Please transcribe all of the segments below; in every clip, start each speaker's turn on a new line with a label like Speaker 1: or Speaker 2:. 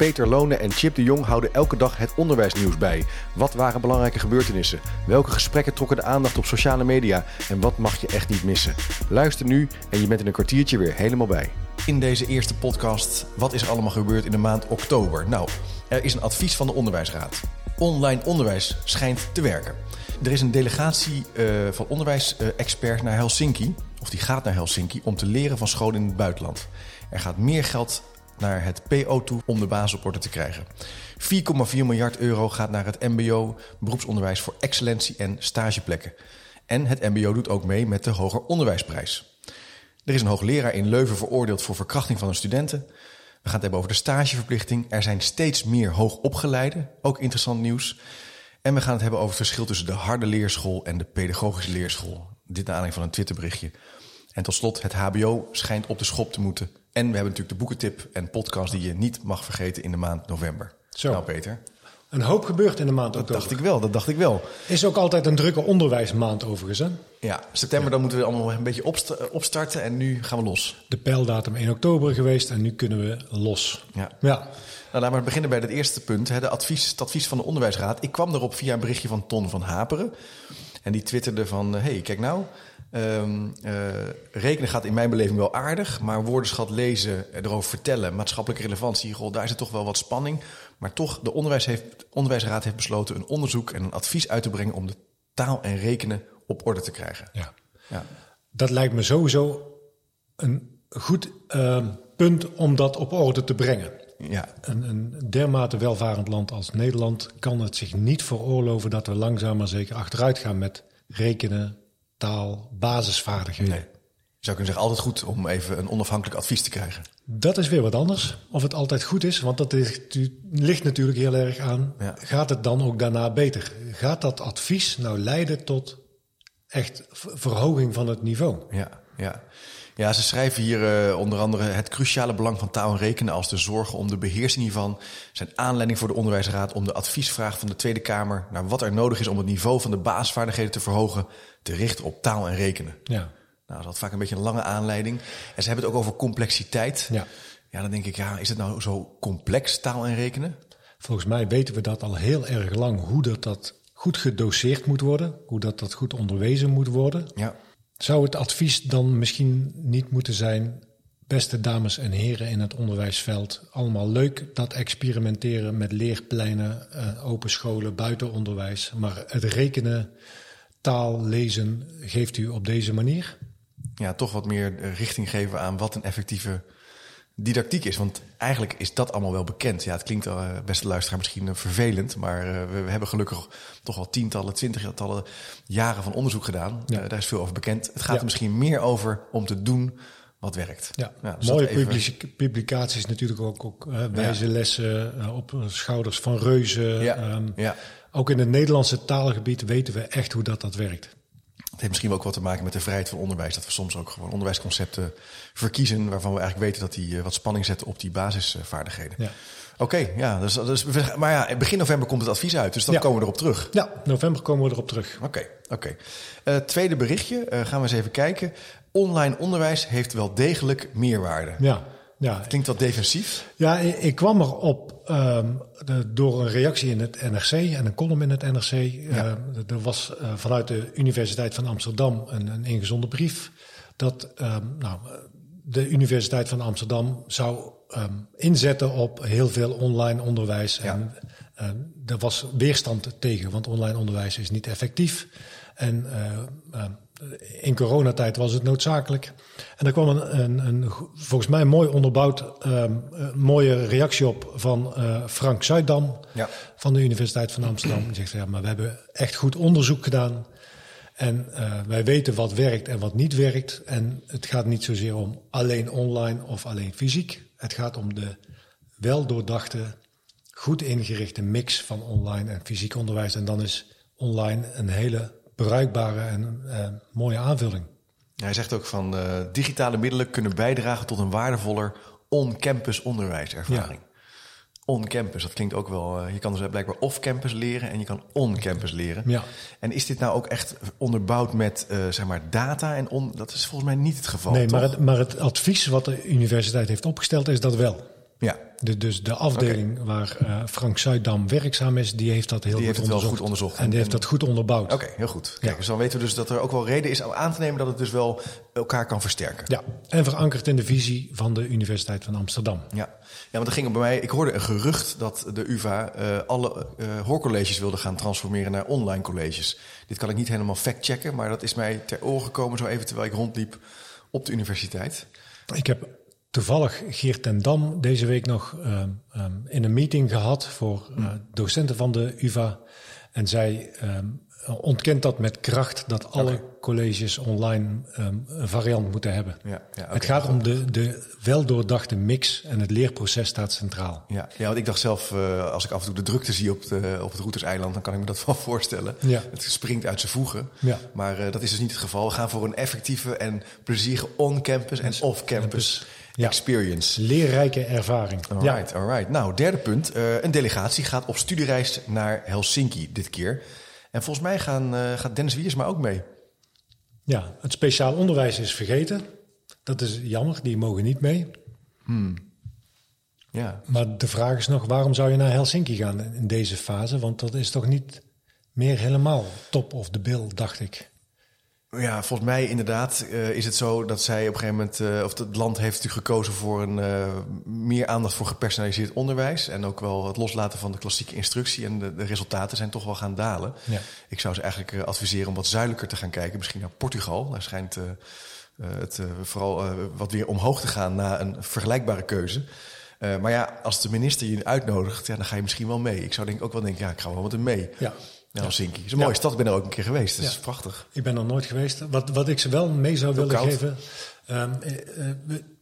Speaker 1: Peter Lone en Chip de Jong houden elke dag het onderwijsnieuws bij. Wat waren belangrijke gebeurtenissen? Welke gesprekken trokken de aandacht op sociale media? En wat mag je echt niet missen? Luister nu en je bent in een kwartiertje weer helemaal bij. In deze eerste podcast, wat is allemaal gebeurd in de maand oktober? Nou, er is een advies van de Onderwijsraad. Online onderwijs schijnt te werken. Er is een delegatie uh, van onderwijsexperts naar Helsinki, of die gaat naar Helsinki, om te leren van scholen in het buitenland. Er gaat meer geld naar het PO toe om de orde te krijgen. 4,4 miljard euro gaat naar het MBO, beroepsonderwijs voor excellentie en stageplekken. En het MBO doet ook mee met de Hoger Onderwijsprijs. Er is een hoogleraar in Leuven veroordeeld voor verkrachting van een studenten. We gaan het hebben over de stageverplichting. Er zijn steeds meer hoogopgeleiden, ook interessant nieuws. En we gaan het hebben over het verschil tussen de harde leerschool en de pedagogische leerschool. Dit naar aanleiding van een Twitterberichtje. En tot slot, het HBO schijnt op de schop te moeten. En we hebben natuurlijk de boekentip en podcast die je niet mag vergeten in de maand november.
Speaker 2: Zo.
Speaker 1: Nou, Peter.
Speaker 2: Een hoop gebeurt in de maand
Speaker 1: Dat
Speaker 2: oktober.
Speaker 1: dacht ik wel, dat dacht ik wel.
Speaker 2: Is ook altijd een drukke onderwijsmaand overigens. Hè?
Speaker 1: Ja, september dan moeten we allemaal een beetje opst- opstarten en nu gaan we los.
Speaker 2: De pijldatum 1 oktober geweest en nu kunnen we los.
Speaker 1: Ja.
Speaker 2: Ja,
Speaker 1: Nou, laten we beginnen bij het eerste punt. Hè, de advies, het advies van de Onderwijsraad. Ik kwam erop via een berichtje van Ton van Haperen. En die twitterde van, hé, hey, kijk nou... ehm, eh, rekenen gaat in mijn beleving wel aardig... maar woordenschat lezen, erover vertellen... maatschappelijke relevantie, goh, daar is er toch wel wat spanning. Maar toch, de onderwijs heeft, Onderwijsraad heeft besloten... een onderzoek en een advies uit te brengen... om de taal en rekenen op orde te krijgen.
Speaker 2: ja.
Speaker 1: Ja,
Speaker 2: Dat lijkt me sowieso een goed eh, punt om dat op orde te brengen.
Speaker 1: ja,
Speaker 2: Een, een dermate welvarend land als Nederland kan het zich niet veroorloven dat we langzaam maar zeker achteruit gaan met rekenen, taal, basisvaardigheden.
Speaker 1: nee. Je zou kunnen zeggen, altijd goed om even een onafhankelijk advies te krijgen.
Speaker 2: Dat is weer wat anders. Of het altijd goed is, want dat ligt, ligt natuurlijk heel erg aan.
Speaker 1: Ja.
Speaker 2: Gaat het dan ook daarna beter? Gaat dat advies nou leiden tot echt verhoging van het niveau?
Speaker 1: Ja, ja. Ja ze schrijven hier eh, onder andere het cruciale belang van taal en rekenen als de zorgen om de beheersing hiervan zijn aanleiding voor de onderwijsraad om de adviesvraag van de Tweede Kamer naar wat er nodig is om het niveau van de basisvaardigheden te verhogen te richten op taal en rekenen.
Speaker 2: Ja.
Speaker 1: Nou, dat is vaak een beetje een lange aanleiding. En ze hebben het ook over complexiteit.
Speaker 2: Ja.
Speaker 1: Ja, dan denk ik, ja, is het nou zo complex, taal en rekenen?
Speaker 2: Volgens mij weten we dat al heel erg lang, hoe dat, dat goed gedoseerd moet worden, hoe dat, dat goed onderwezen moet worden.
Speaker 1: Ja,
Speaker 2: Zou het advies dan misschien niet moeten zijn, beste dames en heren in het onderwijsveld, allemaal leuk dat experimenteren met leerpleinen, eh, open scholen, buitenonderwijs, maar het rekenen, taal, lezen geeft u op deze manier?
Speaker 1: ja, toch wat meer eh, richting geven aan wat een effectieve didactiek is. Want eigenlijk is dat allemaal wel bekend. Ja, het klinkt, eh, beste luisteraar, misschien eh, vervelend. Maar eh, we, we hebben gelukkig toch al tientallen, twintigtallen jaren van onderzoek gedaan.
Speaker 2: Ja.
Speaker 1: Daar is veel over bekend. Het gaat
Speaker 2: Ja.
Speaker 1: er misschien meer over om te doen wat werkt.
Speaker 2: Ja,
Speaker 1: dus
Speaker 2: mooie
Speaker 1: even-
Speaker 2: publicaties natuurlijk ook, ook wijze lessen op schouders van reuzen.
Speaker 1: Ja, ja.
Speaker 2: Ook in het Nederlandse taalgebied weten we echt hoe dat, dat werkt.
Speaker 1: Het heeft misschien wel ook wat te maken met de vrijheid van onderwijs. Dat we soms ook gewoon onderwijsconcepten verkiezen... waarvan we eigenlijk weten dat die eh, wat spanning zetten op die basisvaardigheden.
Speaker 2: Ja.
Speaker 1: Oké, ja, dus, dus, maar ja, begin november komt het advies uit. Dus dan
Speaker 2: Ja.
Speaker 1: komen we erop terug.
Speaker 2: Ja, november komen we erop terug.
Speaker 1: Oké, oké. Eh, tweede berichtje, eh, gaan we eens even kijken. Online onderwijs heeft wel degelijk meerwaarde.
Speaker 2: Ja, ja.
Speaker 1: Klinkt wat defensief.
Speaker 2: ja ik, ik kwam erop ehm, de, door een reactie in het NRC en een column in het NRC. Eh, er was eh, vanuit de Universiteit van Amsterdam een, een ingezonden brief dat ehm, nou, de Universiteit van Amsterdam zou ehm, inzetten op heel veel online onderwijs. En eh, er was weerstand tegen, want online onderwijs is niet effectief. En eh, in coronatijd was het noodzakelijk. En er kwam een, een, volgens mij mooi onderbouwd, ehm, een mooie reactie op van eh, Frank Zuidam
Speaker 1: Ja.
Speaker 2: van de Universiteit van Amsterdam. Die zegt, ja, maar we hebben echt goed onderzoek gedaan. En eh, wij weten wat werkt en wat niet werkt. En het gaat niet zozeer om alleen online of alleen fysiek. Het gaat om de wel doordachte, goed ingerichte mix van online en fysiek onderwijs. En dan is online een hele bruikbare en eh, mooie aanvulling.
Speaker 1: Hij zegt ook van eh, digitale middelen kunnen bijdragen tot een waardevoller on-campus onderwijservaring. On-campus, dat klinkt ook wel. eh, je kan dus blijkbaar off-campus leren en je kan on-campus leren.
Speaker 2: Ja.
Speaker 1: En is dit nou ook echt onderbouwd met zeg maar data en on? Dat is volgens mij niet het geval.
Speaker 2: Nee, maar het, maar het advies wat de universiteit heeft opgesteld is dat wel.
Speaker 1: Ja,
Speaker 2: De, dus de afdeling waar eh, Frank Zuidam werkzaam is, die heeft dat heel
Speaker 1: Die
Speaker 2: goed
Speaker 1: heeft
Speaker 2: onderzocht.
Speaker 1: goed onderzocht.
Speaker 2: En die heeft dat goed onderbouwd.
Speaker 1: oké, heel goed. Kijk, dus dan weten we dus dat er ook wel reden is om aan te nemen dat het dus wel elkaar kan versterken.
Speaker 2: Ja, en verankerd in de visie van de Universiteit van Amsterdam.
Speaker 1: Ja, ja want er ging bij mij. Ik hoorde een gerucht dat de UVA eh, alle eh, hoorcolleges wilde gaan transformeren naar online colleges. Dit kan ik niet helemaal factchecken, maar dat is mij ter oren gekomen zo even terwijl ik rondliep op de universiteit.
Speaker 2: Ik heb toevallig Geert ten Dam deze week nog ehm, ehm, in een meeting gehad voor eh, docenten van de UvA. En zij ehm, ontkent dat met kracht dat alle colleges online een variant moeten hebben.
Speaker 1: Ja, ja.
Speaker 2: Het gaat om de, de weldoordachte mix en het leerproces staat centraal.
Speaker 1: Ja, ja, want ik dacht zelf, eh, als ik af en toe de drukte zie op, de, op het Routerseiland, dan kan ik me dat wel voorstellen.
Speaker 2: Ja.
Speaker 1: Het springt uit zijn voegen.
Speaker 2: Ja.
Speaker 1: Maar eh, dat is dus niet het geval. We gaan voor een effectieve en plezierige on-campus en off-campus
Speaker 2: Ja.
Speaker 1: experience.
Speaker 2: Leerrijke ervaring. Ja,
Speaker 1: Alright, alright. Nou, derde punt. Eh, een delegatie gaat op studiereis naar Helsinki dit keer. En volgens mij gaan, eh, gaat Dennis Wiers maar ook mee.
Speaker 2: ja, het speciaal onderwijs is vergeten. Dat is jammer, die mogen niet mee.
Speaker 1: Ja,
Speaker 2: Maar de vraag is nog, waarom zou je naar Helsinki gaan in deze fase? Want dat is toch niet meer helemaal top of the bill, dacht ik.
Speaker 1: Ja volgens mij inderdaad eh, is het zo dat zij op een gegeven moment... eh, of het land heeft natuurlijk gekozen voor een eh, meer aandacht voor gepersonaliseerd onderwijs. En ook wel het loslaten van de klassieke instructie. En de, de resultaten zijn toch wel gaan dalen.
Speaker 2: Ja.
Speaker 1: Ik zou ze eigenlijk adviseren om wat zuidelijker te gaan kijken. Misschien naar Portugal. Daar schijnt het vooral wat weer omhoog te gaan na een vergelijkbare keuze. Maar ja, als de minister je uitnodigt, ja, dan ga je misschien wel mee. Ik zou denk ook wel denken, ja, ik ga wel met hem mee.
Speaker 2: Ja.
Speaker 1: Naar Helsinki. Is een mooie
Speaker 2: Ja.
Speaker 1: stad, ik ben er ook een keer geweest. Dat is
Speaker 2: Ja.
Speaker 1: prachtig.
Speaker 2: Ik ben er nooit geweest. Wat, wat ik ze wel mee zou willen
Speaker 1: koud.
Speaker 2: geven. ehm, eh, eh,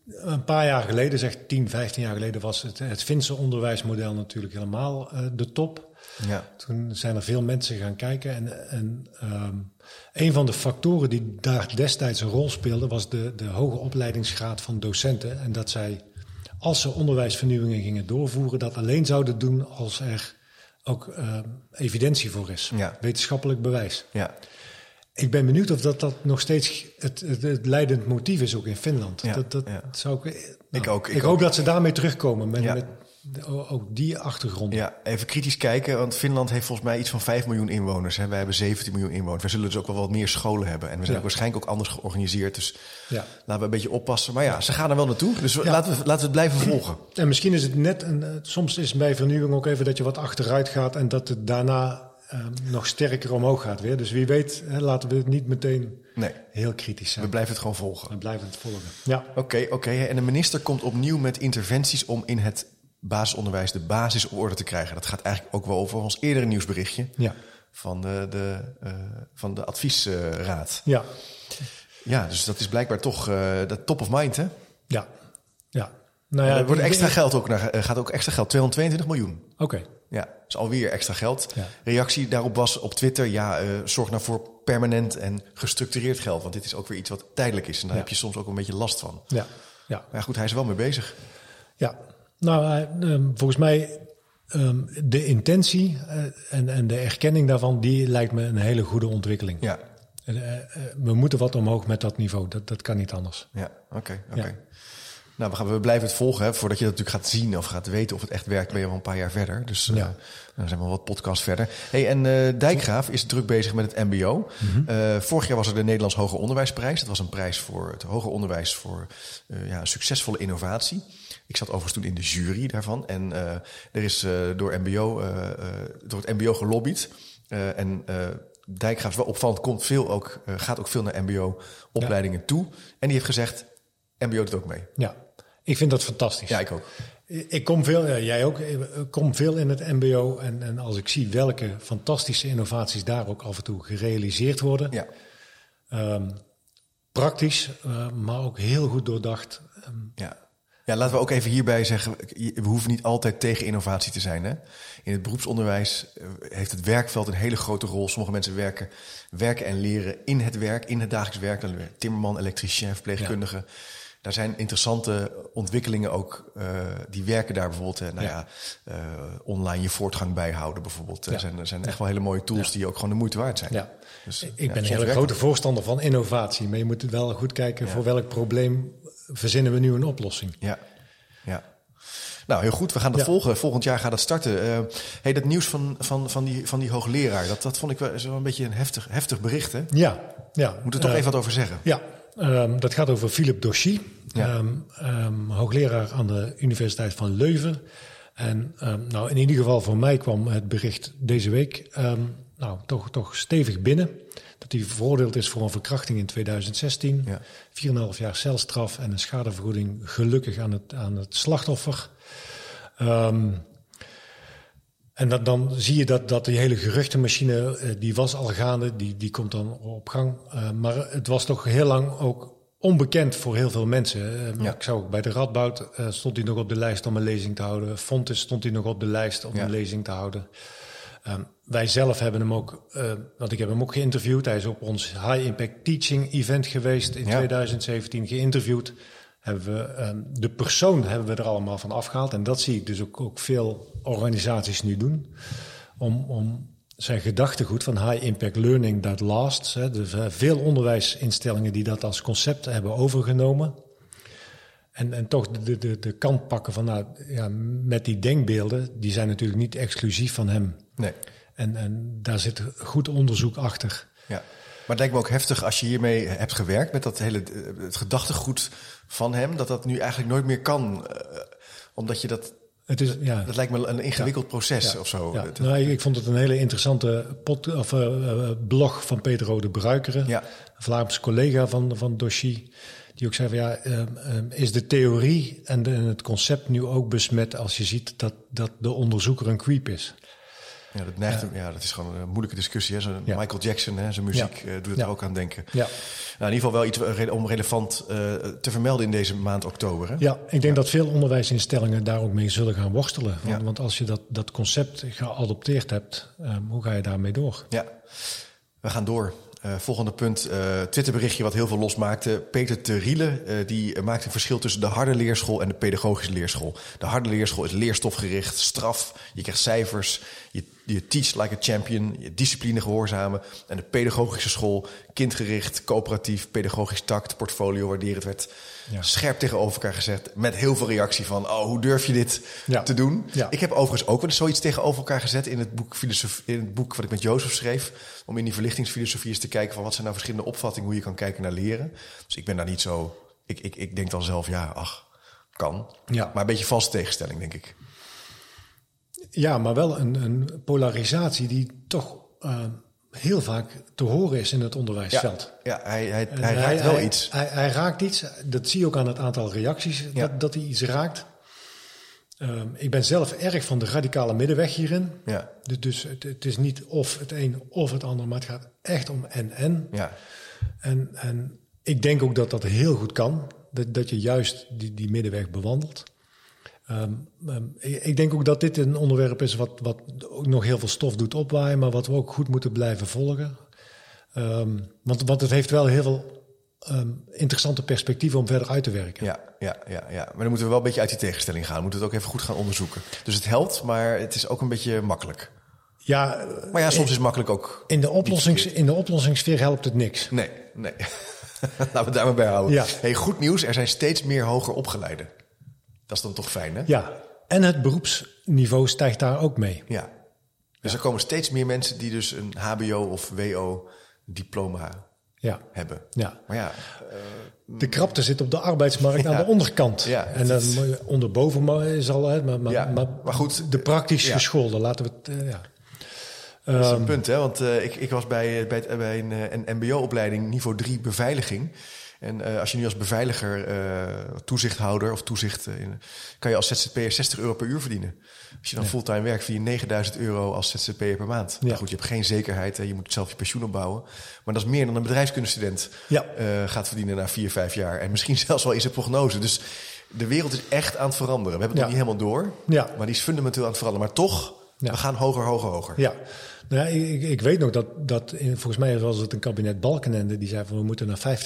Speaker 2: een paar jaar geleden, zeg 10, 15 jaar geleden, was het, het Finse onderwijsmodel natuurlijk helemaal eh, de top.
Speaker 1: Ja.
Speaker 2: Toen zijn er veel mensen gaan kijken. En, en ehm, een van de factoren die daar destijds een rol speelde, was de, de hoge opleidingsgraad van docenten. En dat zij, als ze onderwijsvernieuwingen gingen doorvoeren, dat alleen zouden doen als er ook ehm, evidentie voor is.
Speaker 1: Ja.
Speaker 2: Wetenschappelijk bewijs.
Speaker 1: Ja.
Speaker 2: Ik ben benieuwd of dat, dat nog steeds het, het, het leidend motief is, ook in Finland.
Speaker 1: Ja,
Speaker 2: dat, dat
Speaker 1: ja.
Speaker 2: zou ik,
Speaker 1: Ik ook, ik
Speaker 2: Ik,
Speaker 1: ook.
Speaker 2: hoop dat ze daarmee terugkomen, met,
Speaker 1: Ja.
Speaker 2: met ook die achtergrond.
Speaker 1: Ja, even kritisch kijken, want Finland heeft volgens mij iets van 5 miljoen inwoners. Hè. Wij hebben 17 miljoen inwoners. Wij zullen dus ook wel wat meer scholen hebben. En we zijn
Speaker 2: Ja.
Speaker 1: ook waarschijnlijk ook anders georganiseerd. Dus
Speaker 2: Ja.
Speaker 1: laten we een beetje oppassen. Maar ja, ze gaan er wel naartoe. Dus we- laten, we, laten we het blijven volgen.
Speaker 2: En misschien is het net, een, eh, soms is bij vernieuwing ook even dat je wat achteruit gaat en dat het daarna eh, nog sterker omhoog gaat weer. Dus wie weet, hè, laten we het niet meteen
Speaker 1: Nee,
Speaker 2: heel kritisch zijn.
Speaker 1: we blijven het gewoon volgen.
Speaker 2: We blijven het volgen. Ja,
Speaker 1: Oké, oké. En de minister komt opnieuw met interventies om in het basisonderwijs de basis op orde te krijgen. Dat gaat eigenlijk ook wel over ons eerdere nieuwsberichtje
Speaker 2: ja,
Speaker 1: van de, de, eh, van de adviesraad.
Speaker 2: ja,
Speaker 1: Ja, dus dat is blijkbaar toch eh, de top of mind, hè?
Speaker 2: ja. ja. Nou ja,
Speaker 1: er wordt extra geld ook naar, gaat ook extra geld, 222 miljoen.
Speaker 2: Oké,
Speaker 1: Ja, dus alweer extra geld.
Speaker 2: Ja.
Speaker 1: Reactie daarop was op Twitter: ja, eh, zorg nou voor permanent en gestructureerd geld. Want dit is ook weer iets wat tijdelijk is. En daar
Speaker 2: Ja.
Speaker 1: heb je soms ook een beetje last van.
Speaker 2: ja, ja.
Speaker 1: Maar goed, hij is er wel mee bezig.
Speaker 2: Ja, nou, eh, ehm, volgens mij ehm, de intentie eh, en, en de erkenning daarvan, die lijkt me een hele goede ontwikkeling.
Speaker 1: Ja,
Speaker 2: Eh, we moeten wat omhoog met dat niveau, dat, dat kan niet anders.
Speaker 1: ja, oké, oké.
Speaker 2: Ja.
Speaker 1: Nou, we, gaan, we blijven het volgen. Hè. Voordat je dat natuurlijk gaat zien of gaat weten of het echt werkt, ben je een paar jaar verder. Dus
Speaker 2: Ja.
Speaker 1: dan zijn we wat podcasts verder. Hey, en Dijkgraaf is druk bezig met het MBO.
Speaker 2: Mhm.
Speaker 1: Vorig jaar was er de Nederlands Hoger Onderwijsprijs. Dat was een prijs voor het hoger onderwijs voor ja, succesvolle innovatie. Ik zat overigens toen in de jury daarvan. En eh, er is eh, door, MBO, eh, eh, door het MBO gelobbyd. En Dijkgraaf is wel opvallend, komt veel ook, gaat ook veel naar MBO-opleidingen toe. En die heeft gezegd: MBO doet ook mee.
Speaker 2: Ja, ik vind dat fantastisch.
Speaker 1: Ja, ik ook.
Speaker 2: Ik kom veel, jij ook, ik kom veel in het MBO. En, en als ik zie welke fantastische innovaties daar ook af en toe gerealiseerd worden.
Speaker 1: Ja,
Speaker 2: ehm, praktisch, maar ook heel goed doordacht. Ehm,
Speaker 1: ja. Ja, laten we ook even hierbij zeggen, we hoeven niet altijd tegen innovatie te zijn. Hè? In het beroepsonderwijs eh, heeft het werkveld een hele grote rol. Sommige mensen werken, werken en leren in het werk, in het dagelijks werk. Dan Timmerman, elektricien, verpleegkundige. Daar zijn interessante ontwikkelingen ook. eh, die werken daar bijvoorbeeld, eh, nou ja,
Speaker 2: Ja.
Speaker 1: online je voortgang bijhouden bijvoorbeeld. Er
Speaker 2: Ja.
Speaker 1: zijn, er zijn echt wel hele mooie tools die ook gewoon de moeite waard zijn.
Speaker 2: Ja.
Speaker 1: Dus,
Speaker 2: ik ben een hele grote voorstander van innovatie. Maar je moet wel goed kijken voor welk probleem verzinnen we nu een oplossing.
Speaker 1: Ja, ja. Nou, heel goed. We gaan dat
Speaker 2: Ja.
Speaker 1: volgen. Volgend jaar gaat het starten. Eh hey, dat nieuws van, van, van, die, van die hoogleraar, dat, dat vond ik wel zo een beetje een heftig, heftig bericht. Hè?
Speaker 2: Ja, ja.
Speaker 1: Moet er toch
Speaker 2: Eh,
Speaker 1: even wat over zeggen.
Speaker 2: Ja, ehm, dat gaat over Philippe Dochy,
Speaker 1: Ja.
Speaker 2: ehm, ehm, hoogleraar aan de Universiteit van Leuven. En nou, in ieder geval voor mij kwam het bericht deze week nou, toch, toch stevig binnen. Dat hij veroordeeld is voor een verkrachting in 2016.
Speaker 1: Ja.
Speaker 2: 4,5 jaar celstraf en een schadevergoeding gelukkig aan het, aan het slachtoffer. Ehm, en dat, dan zie je dat, dat die hele geruchtenmachine, eh, die was al gaande, die, die komt dan op gang. Eh, maar het was toch heel lang ook onbekend voor heel veel mensen. Eh,
Speaker 1: Ja.
Speaker 2: Ik zou ook bij de Radboud stond hij nog op de lijst om een lezing te houden. Fontes stond hij nog op de lijst om
Speaker 1: Ja.
Speaker 2: een lezing te houden. Ehm, wij zelf hebben hem ook, eh, want ik heb hem ook geïnterviewd. Hij is op ons High Impact Teaching Event geweest in
Speaker 1: Ja.
Speaker 2: 2017 geïnterviewd. Hebben we, ehm, de persoon hebben we er allemaal van afgehaald. En dat zie ik dus ook, ook veel organisaties nu doen. Om, om zijn gedachtegoed van high impact learning that lasts. Hè, dus veel onderwijsinstellingen die dat als concept hebben overgenomen. En, en toch de, de, de, kant pakken van, nou, ja, met die denkbeelden, die zijn natuurlijk niet exclusief van hem.
Speaker 1: Nee.
Speaker 2: En, en daar zit goed onderzoek achter.
Speaker 1: Ja. Maar het lijkt me ook heftig als je hiermee hebt gewerkt met dat hele eh, het gedachtegoed van hem, dat dat nu eigenlijk nooit meer kan. eh, omdat je dat.
Speaker 2: Het is, ja,
Speaker 1: Dat lijkt me een ingewikkeld proces
Speaker 2: Ja,
Speaker 1: of zo.
Speaker 2: Ja. Nou, ik- vond het een hele interessante pod, of, eh, blog van Pedro de Bruikere,
Speaker 1: Ja.
Speaker 2: Vlaams collega van, van Doshi. Die ook zei van ja, ehm, ehm, is de theorie en, de- en het concept nu ook besmet als je ziet dat, dat de onderzoeker een creep is?
Speaker 1: Ja, dat, neigt, ja. dat is gewoon een moeilijke discussie. Hè.
Speaker 2: Ja.
Speaker 1: Michael Jackson, hè, zijn muziek
Speaker 2: Ja.
Speaker 1: eh, doet het er ook aan denken.
Speaker 2: Ja.
Speaker 1: Nou, in ieder geval wel iets re- om relevant eh, te vermelden in deze maand oktober. Hè?
Speaker 2: Ja, ik denk dat veel onderwijsinstellingen daar ook mee zullen gaan worstelen. Want, want als je dat, dat concept geadopteerd hebt, ehm, hoe ga je daarmee door?
Speaker 1: Ja, we gaan door. Eh, volgende punt, eh Twitterberichtje wat heel veel losmaakte. Peter Teriele, eh die maakt een verschil tussen de harde leerschool en de pedagogische leerschool. De harde leerschool is leerstofgericht, straf, je krijgt cijfers, je, je teach like a champion, je discipline gehoorzamen. En de pedagogische school, kindgericht, coöperatief, pedagogisch tact, portfolio waarderend werd
Speaker 2: Ja.
Speaker 1: scherp tegenover elkaar gezet. Met heel veel reactie van, oh, hoe durf je dit
Speaker 2: Ja.
Speaker 1: te doen?
Speaker 2: Ja.
Speaker 1: Ik heb overigens ook wel eens zoiets tegenover elkaar gezet in het boek, filosof, in het boek wat ik met Jozef schreef. Om in die verlichtingsfilosofie eens te kijken van wat zijn nou verschillende opvattingen, hoe je kan kijken naar leren. Dus ik ben daar niet zo. Ik, ik, ik denk dan zelf, ja, ach, kan.
Speaker 2: Ja.
Speaker 1: Maar een beetje valse tegenstelling, denk ik.
Speaker 2: Ja, maar wel een, een polarisatie die toch eh, heel vaak te horen is in het onderwijsveld.
Speaker 1: Ja, hij, hij,
Speaker 2: En
Speaker 1: hij raakt wel
Speaker 2: hij,
Speaker 1: iets.
Speaker 2: Hij, hij raakt iets. Dat zie je ook aan het aantal reacties
Speaker 1: Ja.
Speaker 2: dat, dat hij iets raakt. Ehm, ik ben zelf erg van de radicale middenweg hierin.
Speaker 1: Ja,
Speaker 2: Dus, dus het, het is niet of het een of het ander, maar het gaat echt om en-en.
Speaker 1: ja,
Speaker 2: En, en ik denk ook dat dat heel goed kan. Dat, dat je juist die, die middenweg bewandelt. Ehm, ehm, ik denk ook dat dit een onderwerp is wat, wat ook nog heel veel stof doet opwaaien, maar wat we ook goed moeten blijven volgen. Ehm, want, want het heeft wel heel veel interessante perspectieven om verder uit te werken.
Speaker 1: ja, ja, ja, ja. Maar dan moeten we wel een beetje uit die tegenstelling gaan. We moeten het ook even goed gaan onderzoeken. Dus het helpt, maar het is ook een beetje makkelijk.
Speaker 2: Ja,
Speaker 1: Maar ja, soms is makkelijk ook.
Speaker 2: in de, oplossings, in de oplossingssfeer helpt het niks.
Speaker 1: Nee, nee. Laten we het daar maar bij houden.
Speaker 2: Ja.
Speaker 1: Hey, goed nieuws, er zijn steeds meer hoger opgeleiden. Dat is dan toch fijn, hè?
Speaker 2: Ja, en het beroepsniveau stijgt daar ook mee.
Speaker 1: Ja. Dus er komen steeds meer mensen die dus een HBO of WO diploma
Speaker 2: Ja,
Speaker 1: hebben.
Speaker 2: ja.
Speaker 1: Maar ja,
Speaker 2: De krapte zit op de arbeidsmarkt
Speaker 1: Ja.
Speaker 2: aan de onderkant.
Speaker 1: Ja,
Speaker 2: en dan
Speaker 1: het is-
Speaker 2: onderboven is al, hè, maar, maar,
Speaker 1: Ja,
Speaker 2: maar,
Speaker 1: maar goed,
Speaker 2: de praktisch
Speaker 1: ja.
Speaker 2: geschoolden, laten we het, eh, ja.
Speaker 1: dat is
Speaker 2: Ehm,
Speaker 1: een punt, hè? Want eh, ik, ik was bij, bij, het- bij een, eh, een MBO-opleiding niveau 3 beveiliging. En eh, als je nu als beveiliger, eh, toezichthouder of toezicht, eh, in- kan je als ZZP'er 60 euro per uur verdienen. Als je dan fulltime werkt, verdien je 9000 euro als ZZP'er per maand.
Speaker 2: Ja.
Speaker 1: Nou goed, je hebt geen zekerheid, hè? je moet zelf je pensioen opbouwen. Maar dat is meer dan een bedrijfskundestudent
Speaker 2: Ja.
Speaker 1: gaat verdienen na vier, vijf jaar. En misschien zelfs wel in zijn prognose. Dus de wereld is echt aan het veranderen. We hebben het nog niet helemaal door,
Speaker 2: Ja.
Speaker 1: maar die is fundamenteel aan het veranderen. Maar toch, we gaan hoger, hoger, hoger.
Speaker 2: Ja, nou, ja, ik, ik weet nog dat, dat in, volgens mij was het een kabinet Balkenende die zei van we moeten naar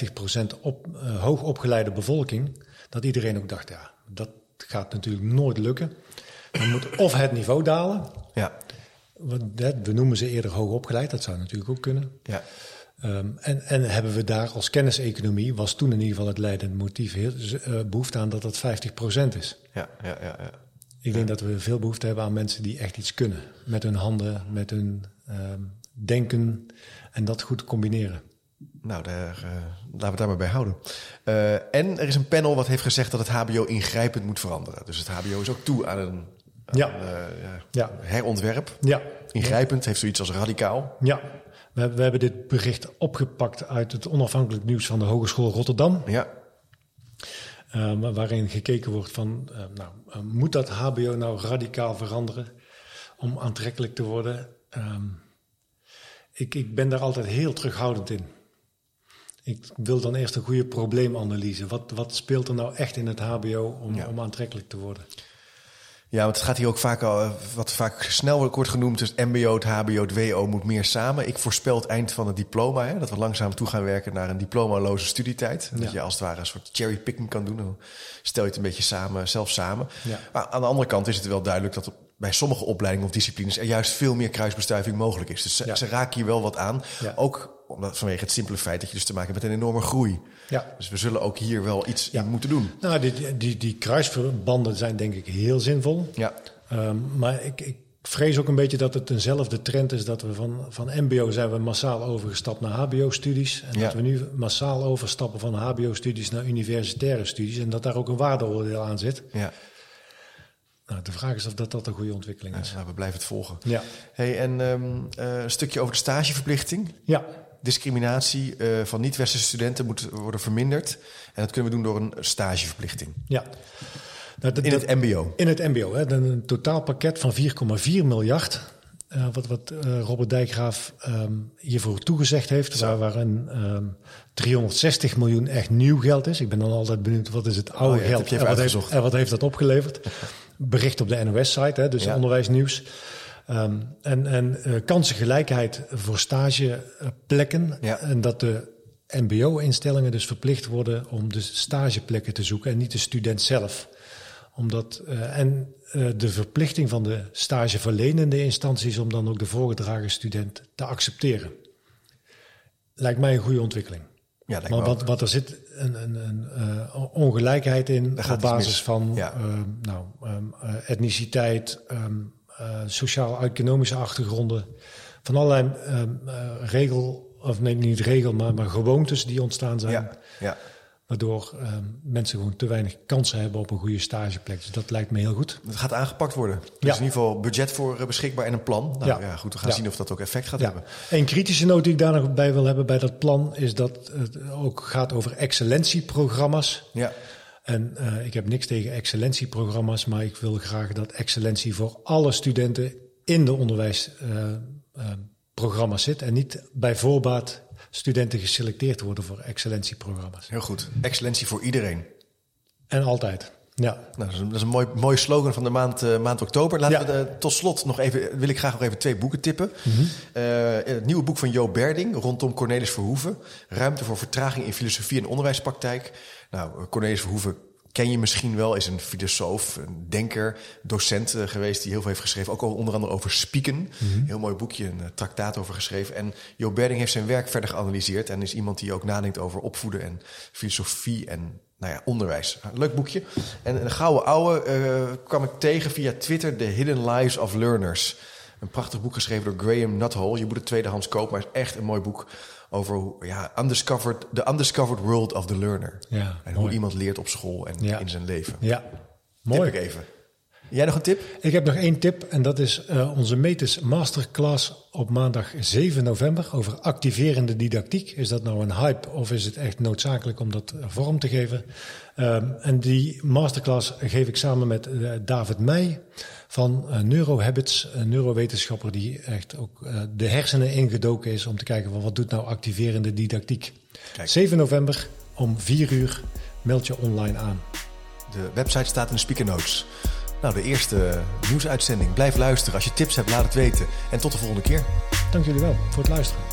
Speaker 2: 50% op, eh, hoogopgeleide bevolking. Dat iedereen ook dacht, ja, dat gaat natuurlijk nooit lukken. Dan moet of het niveau dalen,
Speaker 1: Ja,
Speaker 2: want, we noemen ze eerder hoogopgeleid, dat zou natuurlijk ook kunnen.
Speaker 1: ja.
Speaker 2: Ehm, en, en hebben we daar als kenniseconomie, was toen in ieder geval het leidend motief, heel, eh, behoefte aan dat dat 50% is.
Speaker 1: Ja, ja, ja, ja.
Speaker 2: Ik denk dat we veel behoefte hebben aan mensen die echt iets kunnen. Met hun handen, met hun ehm, denken en dat goed combineren.
Speaker 1: Nou, daar, uh, laten we het daar maar bij houden. Uh, en er is een panel wat heeft gezegd dat het HBO ingrijpend moet veranderen. Dus het HBO is ook toe aan een, aan
Speaker 2: Ja.
Speaker 1: een, uh, ja,
Speaker 2: Ja.
Speaker 1: herontwerp.
Speaker 2: Ja,
Speaker 1: Ingrijpend heeft zoiets als radicaal.
Speaker 2: ja. We, we hebben dit bericht opgepakt uit het onafhankelijk nieuws van de Hogeschool Rotterdam.
Speaker 1: Ja,
Speaker 2: eh, waarin gekeken wordt van, eh, nou, eh, moet dat HBO nou radicaal veranderen om aantrekkelijk te worden? Ehm, ik, ik ben daar altijd heel terughoudend in. Ik wil dan eerst een goede probleemanalyse. Wat, wat speelt er nou echt in het HBO om,
Speaker 1: Ja.
Speaker 2: om aantrekkelijk te worden?
Speaker 1: Ja, want het gaat hier ook vaak al, eh, wat vaak snel wordt genoemd, dus MBO, het HBO, het WO moet meer samen. Ik voorspel het eind van het diploma, hè, dat we langzaam toe gaan werken naar een diplomaloze studietijd. En Dat je als het ware een soort cherrypicking kan doen. Dan stel je het een beetje samen, zelf samen.
Speaker 2: Ja.
Speaker 1: Maar aan de andere kant is het wel duidelijk dat bij sommige opleidingen of disciplines er juist veel meer kruisbestuiving mogelijk is. Dus ze,
Speaker 2: Ja.
Speaker 1: ze raken hier wel wat aan. Ook omdat, vanwege het simpele feit dat je dus te maken hebt met een enorme groei.
Speaker 2: Ja.
Speaker 1: Dus we zullen ook hier wel iets
Speaker 2: Ja.
Speaker 1: in moeten doen.
Speaker 2: Nou, die, die, die kruisverbanden zijn denk ik heel zinvol.
Speaker 1: Ja,
Speaker 2: Ehm, maar ik, ik vrees ook een beetje dat het eenzelfde trend is dat we van, van MBO zijn we massaal overgestapt naar HBO-studies. En
Speaker 1: Ja.
Speaker 2: dat we nu massaal overstappen van HBO-studies naar universitaire studies. En dat daar ook een waardeoordeel aan zit.
Speaker 1: ja.
Speaker 2: Nou, de vraag is of dat, dat een goede ontwikkeling
Speaker 1: Ja,
Speaker 2: is.
Speaker 1: nou, we blijven het volgen.
Speaker 2: Ja.
Speaker 1: Hey, en ehm, eh, een stukje over de stageverplichting.
Speaker 2: Ja,
Speaker 1: Discriminatie eh, van niet-westerse studenten moet worden verminderd. En dat kunnen we doen door een stageverplichting.
Speaker 2: ja. Nou,
Speaker 1: In het MBO.
Speaker 2: In het MBO, hè, een totaalpakket van 4,4 miljard. eh, wat wat eh, Robert Dijkgraaf ehm, hiervoor toegezegd heeft. Waar, waarin ehm 360 miljoen echt nieuw geld is. Ik ben dan altijd benieuwd wat is het oude
Speaker 1: Oh ja,
Speaker 2: geld en, wat heeft, en wat heeft dat opgeleverd. Bericht op de NOS-site, dus
Speaker 1: Ja.
Speaker 2: onderwijsnieuws. Ehm, en en eh, kansengelijkheid voor stageplekken.
Speaker 1: Ja.
Speaker 2: En dat de MBO-instellingen dus verplicht worden om de stageplekken te zoeken en niet de student zelf. Omdat, eh, en eh, de verplichting van de stageverlenende instanties om dan ook de voorgedragen student te accepteren. Etlijkt mij een goede ontwikkeling.
Speaker 1: Ja, lijkt
Speaker 2: Maar
Speaker 1: ook.
Speaker 2: want er zit een, een, een ongelijkheid in
Speaker 1: Daar
Speaker 2: op basis van
Speaker 1: Ja.
Speaker 2: eh, nou, ehm, eh, etniciteit, ehm, sociaal-economische achtergronden. Van allerlei ehm, eh, regel, of nee, niet regel, maar, maar gewoontes die ontstaan zijn.
Speaker 1: Ja, ja.
Speaker 2: Waardoor ehm, mensen gewoon te weinig kansen hebben op een goede stageplek. Dus dat lijkt me heel goed.
Speaker 1: Het gaat aangepakt worden. Er
Speaker 2: Ja.
Speaker 1: is in ieder geval budget voor eh, beschikbaar en een plan. Nou ja,
Speaker 2: Ja.
Speaker 1: goed, we gaan
Speaker 2: Ja.
Speaker 1: zien of dat ook effect gaat hebben.
Speaker 2: Een kritische noot die ik daar nog bij wil hebben bij dat plan is dat het ook gaat over excellentieprogramma's.
Speaker 1: Ja,
Speaker 2: En eh, ik heb niks tegen excellentieprogramma's, maar ik wil graag dat excellentie voor alle studenten in de onderwijsprogramma's zit. En niet bij voorbaat studenten geselecteerd worden voor excellentieprogramma's.
Speaker 1: heel goed. Excellentie voor iedereen.
Speaker 2: En altijd. Ja,
Speaker 1: Nou, dat is een, dat is een mooi, mooi slogan van de maand, eh, maand oktober. Laten
Speaker 2: Ja.
Speaker 1: we eh, tot slot nog even, wil ik graag nog even twee boeken tippen.
Speaker 2: Mhm.
Speaker 1: Eh, het nieuwe boek van Jo Berding rondom Cornelis Verhoeven. Ruimte voor vertraging in filosofie en onderwijspraktijk. Nou, Cornelis Verhoeven ken je misschien wel, is een filosoof, een denker, docent eh, geweest die heel veel heeft geschreven. Ook al onder andere over spieken. Heel mooi boekje, een eh, traktaat over geschreven. En Jo Berding heeft zijn werk verder geanalyseerd en is iemand die ook nadenkt over opvoeden en filosofie en nou ja, onderwijs. Leuk boekje. En een gouden ouwe eh, kwam ik tegen via Twitter, The Hidden Lives of Learners. Een prachtig boek geschreven door Graham Nuthall. Je moet het tweedehands kopen, maar het is echt een mooi boek over hoe, ja, undiscovered, the undiscovered world of the learner.
Speaker 2: Ja,
Speaker 1: en hoe iemand leert op school en
Speaker 2: Ja.
Speaker 1: in zijn leven.
Speaker 2: ja.
Speaker 1: Tip
Speaker 2: mooi.
Speaker 1: ik even. Jij nog een tip?
Speaker 2: Ik heb nog één tip en dat is eh, onze Metis Masterclass op maandag 7 november over activerende didactiek. Is dat nou een hype of is het echt noodzakelijk om dat eh, vorm te geven? Ehm, en die masterclass geef ik samen met eh, David Meij van Neurohabits, een neurowetenschapper die echt ook de hersenen ingedoken is om te kijken van wat doet nou activerende didactiek.
Speaker 1: Kijk.
Speaker 2: 7 november om 4 uur meld je online aan.
Speaker 1: De website staat in de speaker notes. Nou, de eerste nieuwsuitzending. Blijf luisteren. Als je tips hebt, laat het weten. En tot de volgende keer.
Speaker 2: Dank jullie wel voor het luisteren.